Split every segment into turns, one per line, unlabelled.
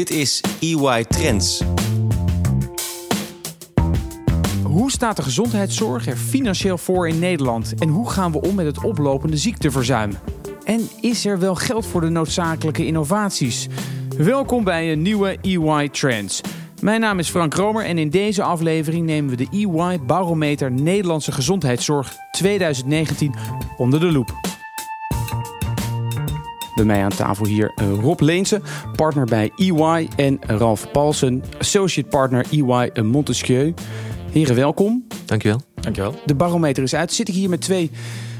Dit is EY Trends.
Hoe staat de gezondheidszorg er financieel voor in Nederland? En hoe gaan we om met het oplopende ziekteverzuim? En is er wel geld voor de noodzakelijke innovaties? Welkom bij een nieuwe EY Trends. Mijn naam is Frank Romer en in deze aflevering nemen we de EY Barometer Nederlandse Gezondheidszorg 2019 onder de loep. Bij mij aan tafel hier eh, Rob Leense, partner bij EY en Ralf Paulsen, associate partner EY Montesquieu. Heren, welkom.
Dankjewel.
Dankjewel.
De barometer is uit. Zit ik hier met twee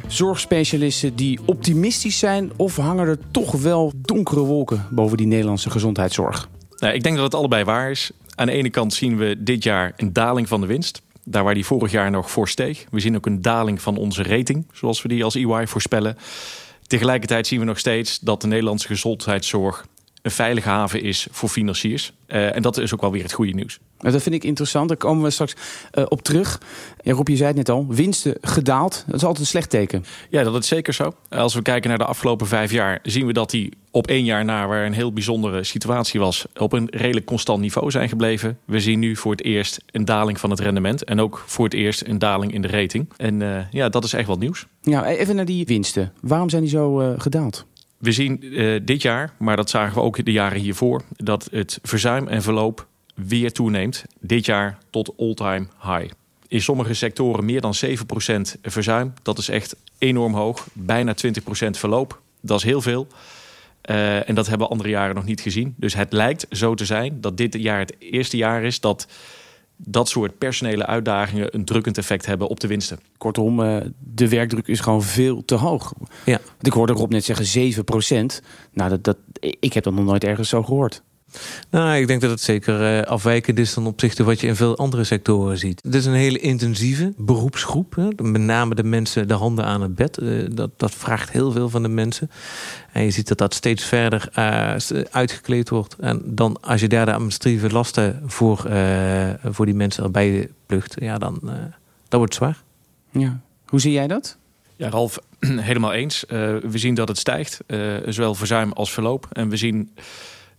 zorgspecialisten die optimistisch zijn of hangen er toch wel donkere wolken boven die Nederlandse gezondheidszorg?
Nou, ik denk dat het allebei waar is. Aan de ene kant zien we dit jaar een daling van de winst. Daar waar die vorig jaar nog voor steeg. We zien ook een daling van onze rating, zoals we die als EY voorspellen. Tegelijkertijd zien we nog steeds dat de Nederlandse gezondheidszorg een veilige haven is voor financiers. Uh, en dat is ook wel weer het goede nieuws.
Dat vind ik interessant. Daar komen we straks uh, op terug. Ja, Rob, je zei het net al. Winsten gedaald. Dat is altijd een slecht teken.
Ja, dat is zeker zo. Als we kijken naar de afgelopen vijf jaar... zien we dat die op één jaar na, waar een heel bijzondere situatie was... op een redelijk constant niveau zijn gebleven. We zien nu voor het eerst een daling van het rendement. En ook voor het eerst een daling in de rating. En uh, ja, dat is echt wel nieuws.
Ja, even naar die winsten. Waarom zijn die zo uh, gedaald?
We zien uh, dit jaar, maar dat zagen we ook de jaren hiervoor, dat het verzuim en verloop weer toeneemt. Dit jaar tot all-time high. In sommige sectoren meer dan 7% verzuim. Dat is echt enorm hoog. Bijna 20% verloop. Dat is heel veel. Uh, en dat hebben we andere jaren nog niet gezien. Dus het lijkt zo te zijn dat dit jaar het eerste jaar is dat dat soort personele uitdagingen een drukkend effect hebben op de winsten.
Kortom, uh, de werkdruk is gewoon veel te hoog. Ja. Ik hoorde Rob net zeggen 7% Nou, dat, dat, ik heb dat nog nooit ergens zo gehoord.
Nou, ik denk dat het zeker uh, afwijkend is ten opzichte van wat je in veel andere sectoren ziet. Het is een hele intensieve beroepsgroep. Hè? Met name de mensen de handen aan het bed. Uh, dat, dat vraagt heel veel van de mensen. En je ziet dat dat steeds verder uh, uitgekleed wordt. En dan als je daar de administratieve lasten voor, voor die mensen erbij plucht, ja, dan dat wordt het zwaar.
Ja. Hoe zie jij dat?
Ja, Ralf, helemaal eens. we zien dat het stijgt, zowel verzuim als verloop. En we zien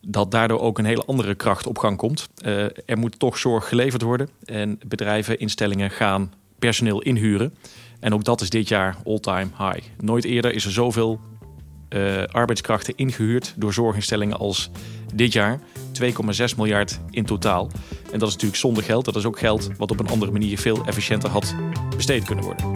dat daardoor ook een hele andere kracht op gang komt. Uh, er moet toch zorg geleverd worden. En bedrijven, instellingen gaan personeel inhuren. En ook dat is dit jaar all-time high. Nooit eerder is er zoveel uh, arbeidskrachten ingehuurd door zorginstellingen als dit jaar. 2,6 miljard in totaal. En dat is natuurlijk zonder geld. Dat is ook geld wat op een andere manier veel efficiënter had besteed kunnen worden.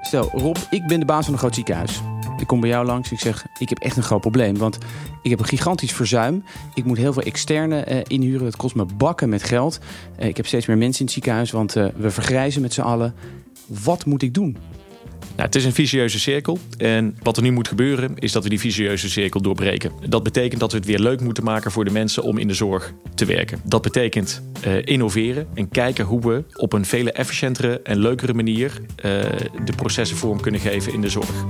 Stel, Rob, ik ben de baas van een groot ziekenhuis. Ik kom bij jou langs. Ik zeg, ik heb echt een groot probleem. Want ik heb een gigantisch verzuim. Ik moet heel veel externe uh, inhuren. Het kost me bakken met geld. Uh, ik heb steeds meer mensen in het ziekenhuis, want uh, we vergrijzen met z'n allen. Wat moet ik doen?
Nou, het is een vicieuze cirkel. En wat er nu moet gebeuren, is dat we die vicieuze cirkel doorbreken. Dat betekent dat we het weer leuk moeten maken voor de mensen om in de zorg te werken. Dat betekent innoveren en kijken hoe we op een veel efficiëntere en leukere manier de processen vorm kunnen geven in de zorg.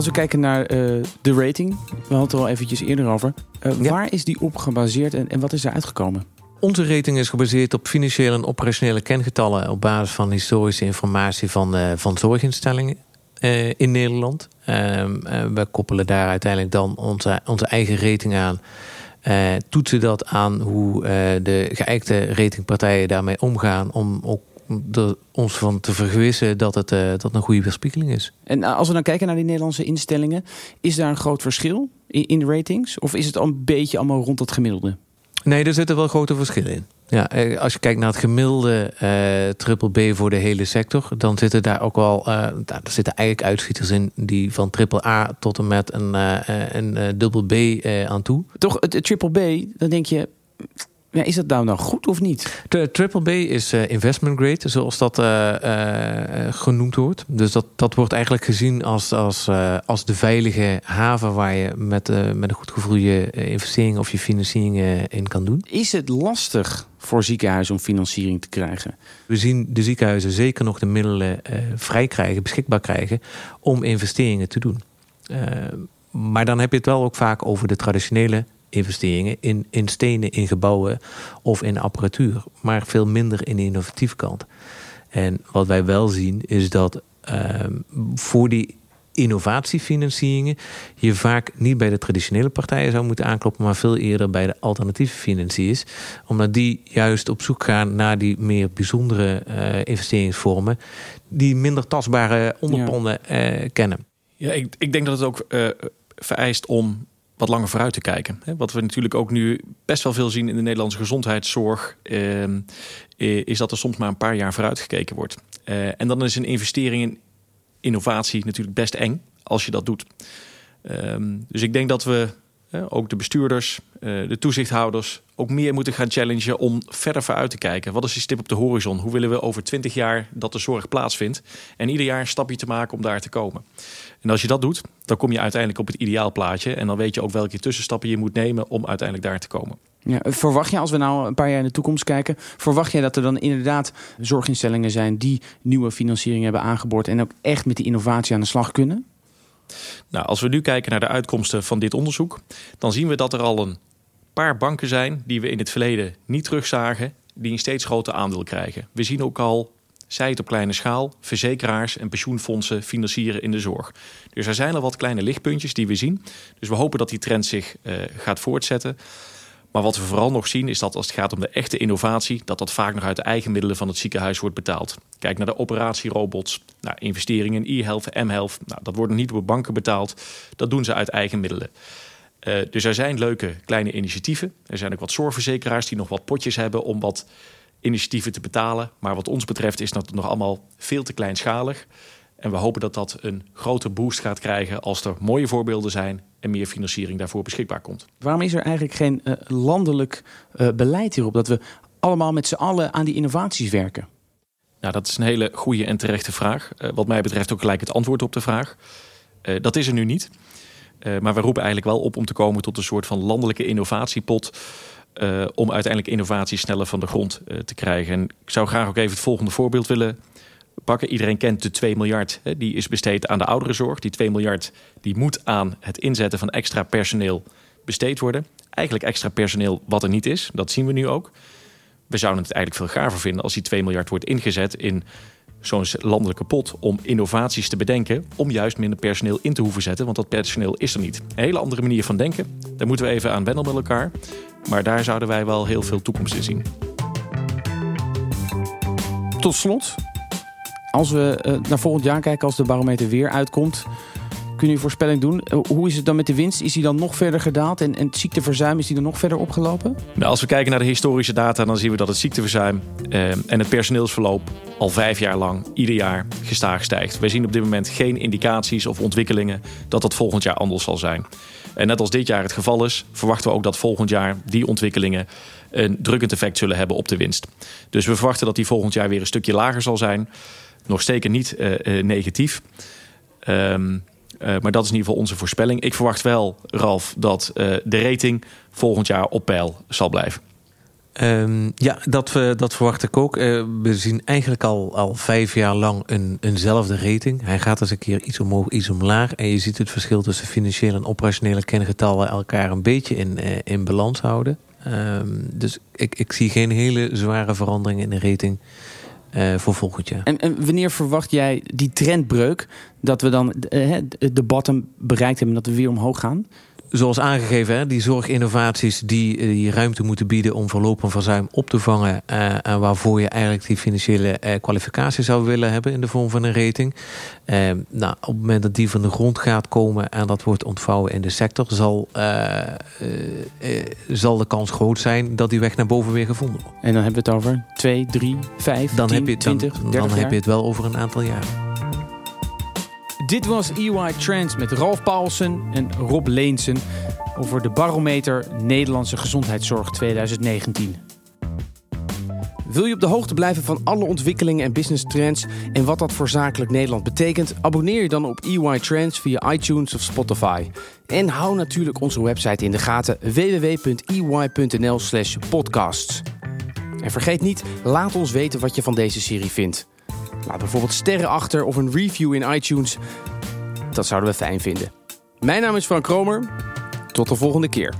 Als we kijken naar uh, de rating, we hadden het er al eventjes eerder over. Uh, ja. Waar is die op gebaseerd en, en wat is er uitgekomen?
Onze rating is gebaseerd op financiële en operationele kengetallen op basis van historische informatie van, uh, van zorginstellingen in Nederland. Uh, we koppelen daar uiteindelijk dan onze, onze eigen rating aan. toetsen dat aan hoe de geëikte ratingpartijen daarmee omgaan om ook de, ons van te vergewissen dat het uh, dat een goede weerspiegeling is.
En als we dan kijken naar die Nederlandse instellingen, is daar een groot verschil in, in de ratings? Of is het al een beetje allemaal rond het gemiddelde?
Nee, er zitten wel grote verschillen in. Ja, als je kijkt naar het gemiddelde uh, triple B voor de hele sector, dan zitten daar ook wel, uh, daar zitten eigenlijk uitschieters in die van triple A tot en met een, uh, een dubbel B aan toe.
Toch, het triple B, dan denk je, ja, is dat nou nou goed of niet?
De triple B is uh, investment grade, zoals dat uh, uh, genoemd wordt. Dus dat, dat wordt eigenlijk gezien als, als, als de veilige haven waar je met, met een goed gevoel je investeringen of je financieringen in kan doen.
Is het lastig voor ziekenhuizen om financiering te krijgen?
We zien de ziekenhuizen zeker nog de middelen vrij krijgen, beschikbaar krijgen om investeringen te doen. maar dan heb je het wel ook vaak over de traditionele investeringen in, in stenen, in gebouwen of in apparatuur, maar veel minder in de innovatieve kant. En wat wij wel zien is dat uh, voor die innovatiefinancieringen je vaak niet bij de traditionele partijen zou moeten aankloppen, maar veel eerder bij de alternatieve financiers. Omdat die juist op zoek gaan naar die meer bijzondere uh, investeringsvormen, die minder tastbare onderpanden uh, kennen.
Ja, ik, ik, denk dat het ook uh, vereist om wat langer vooruit te kijken. Wat we natuurlijk ook nu best wel veel zien in de Nederlandse gezondheidszorg, ehm, is dat er soms maar een paar jaar vooruit gekeken wordt. en dan is een investering in innovatie natuurlijk best eng als je dat doet. Ehm, dus ik denk dat we ook de bestuurders, uh, de toezichthouders, ook meer moeten gaan challengen om verder vooruit te kijken. Wat is die stip op de horizon? Hoe willen we over twintig jaar dat de zorg plaatsvindt? En ieder jaar een stapje te maken om daar te komen. En als je dat doet, dan kom je uiteindelijk op het ideaalplaatje. En dan weet je ook welke tussenstappen je moet nemen om uiteindelijk daar te komen.
Ja, verwacht je, als we nou een paar jaar in de toekomst kijken, verwacht je dat er dan inderdaad zorginstellingen zijn die nieuwe financiering hebben aangeboord en ook echt met die innovatie aan de slag kunnen?
Nou, als we nu kijken naar de uitkomsten van dit onderzoek, dan zien we dat er al een paar banken zijn die we in het verleden niet terugzagen, die een steeds groter aandeel krijgen. We zien ook al, zij het op kleine schaal, verzekeraars en pensioenfondsen financieren in de zorg. Dus er zijn al wat kleine lichtpuntjes die we zien. Dus we hopen dat die trend zich uh, gaat voortzetten. Maar wat we vooral nog zien is dat als het gaat om de echte innovatie, dat dat vaak nog uit de eigen middelen van het ziekenhuis wordt betaald. Kijk naar de operatierobots, naar investeringen in e-health, m-health. Nou, dat wordt niet door banken betaald. Dat doen ze uit eigen middelen. Uh, dus er zijn leuke kleine initiatieven. Er zijn ook wat zorgverzekeraars die nog wat potjes hebben om wat initiatieven te betalen. Maar wat ons betreft is dat nog allemaal veel te kleinschalig. En we hopen dat dat een grote boost gaat krijgen als er mooie voorbeelden zijn en meer financiering daarvoor beschikbaar komt.
Waarom is er eigenlijk geen uh, landelijk uh, beleid hierop? Dat we allemaal met z'n allen aan die innovaties werken?
Nou, dat is een hele goede en terechte vraag. Uh, wat mij betreft ook gelijk het antwoord op de vraag. dat is er nu niet. maar we roepen eigenlijk wel op om te komen tot een soort van landelijke innovatiepot. om uiteindelijk innovatie sneller van de grond te krijgen. En ik zou graag ook even het volgende voorbeeld willen pakken. Iedereen kent de 2 miljard. Die is besteed aan de ouderenzorg. Die 2 miljard die moet aan het inzetten van extra personeel besteed worden. Eigenlijk extra personeel wat er niet is. Dat zien we nu ook. We zouden het eigenlijk veel gaver vinden als die 2 miljard wordt ingezet in zo'n landelijke pot om innovaties te bedenken. Om juist minder personeel in te hoeven zetten, want dat personeel is er niet. Een hele andere manier van denken. Daar moeten we even aan wennen met elkaar. Maar daar zouden wij wel heel veel toekomst in zien.
Tot slot, als we uh, naar volgend jaar kijken, als de barometer weer uitkomt, kun je een voorspelling doen. Uh, hoe is het dan met de winst? Is die dan nog verder gedaald? En, en het ziekteverzuim, is die dan nog verder opgelopen?
Nou, als we kijken naar de historische data, dan zien we dat het ziekteverzuim uh, en het personeelsverloop al vijf jaar lang ieder jaar gestaag stijgt. Wij zien op dit moment geen indicaties of ontwikkelingen dat dat volgend jaar anders zal zijn. En net als dit jaar het geval is, verwachten we ook dat volgend jaar die ontwikkelingen een drukkend effect zullen hebben op de winst. Dus we verwachten dat die volgend jaar weer een stukje lager zal zijn nog zeker niet uh, uh, negatief. Um, uh, maar dat is in ieder geval onze voorspelling. Ik verwacht wel, Ralf, dat de rating volgend jaar op peil zal blijven.
Um, ja, dat, uh, dat verwacht ik ook. We zien eigenlijk al, al vijf jaar lang een, eenzelfde rating. Hij gaat eens een keer iets omhoog, iets omlaag. En je ziet het verschil tussen financiële en operationele kengetallen elkaar een beetje in, in balans houden. Um, dus ik, ik zie geen hele zware verandering in de rating uh, voor volgend jaar.
En, en, wanneer verwacht jij die trendbreuk? Dat we dan uh, de bottom bereikt hebben en dat we weer omhoog gaan?
Zoals aangegeven, hè, die zorginnovaties die, eh, die ruimte moeten bieden om verlopen verzuim op te vangen. Uh, en waarvoor je eigenlijk die financiële uh, kwalificatie zou willen hebben in de vorm van een rating. Uh, nou, op het moment dat die van de grond gaat komen en dat wordt ontvouwen in de sector, zal, zal de kans groot zijn dat die weg naar boven weer gevonden wordt.
En dan hebben we het over 2, 3, 5,
dan
10,
heb je,
20,
dan,
30
dan
jaar?
heb je het wel over een aantal jaren.
Dit was EY Trends met Ralf Paulsen en Rob Leensen over de barometer Nederlandse gezondheidszorg 2019. Wil je op de hoogte blijven van alle ontwikkelingen en business trends en wat dat voor zakelijk Nederland betekent? Abonneer je dan op EY Trends via iTunes of Spotify. En hou natuurlijk onze website in de gaten www.ey.nl/podcasts. En vergeet niet, laat ons weten wat je van deze serie vindt. Laat bijvoorbeeld sterren achter of een review in iTunes. Dat zouden we fijn vinden. Mijn naam is Frank Kromer. Tot de volgende keer.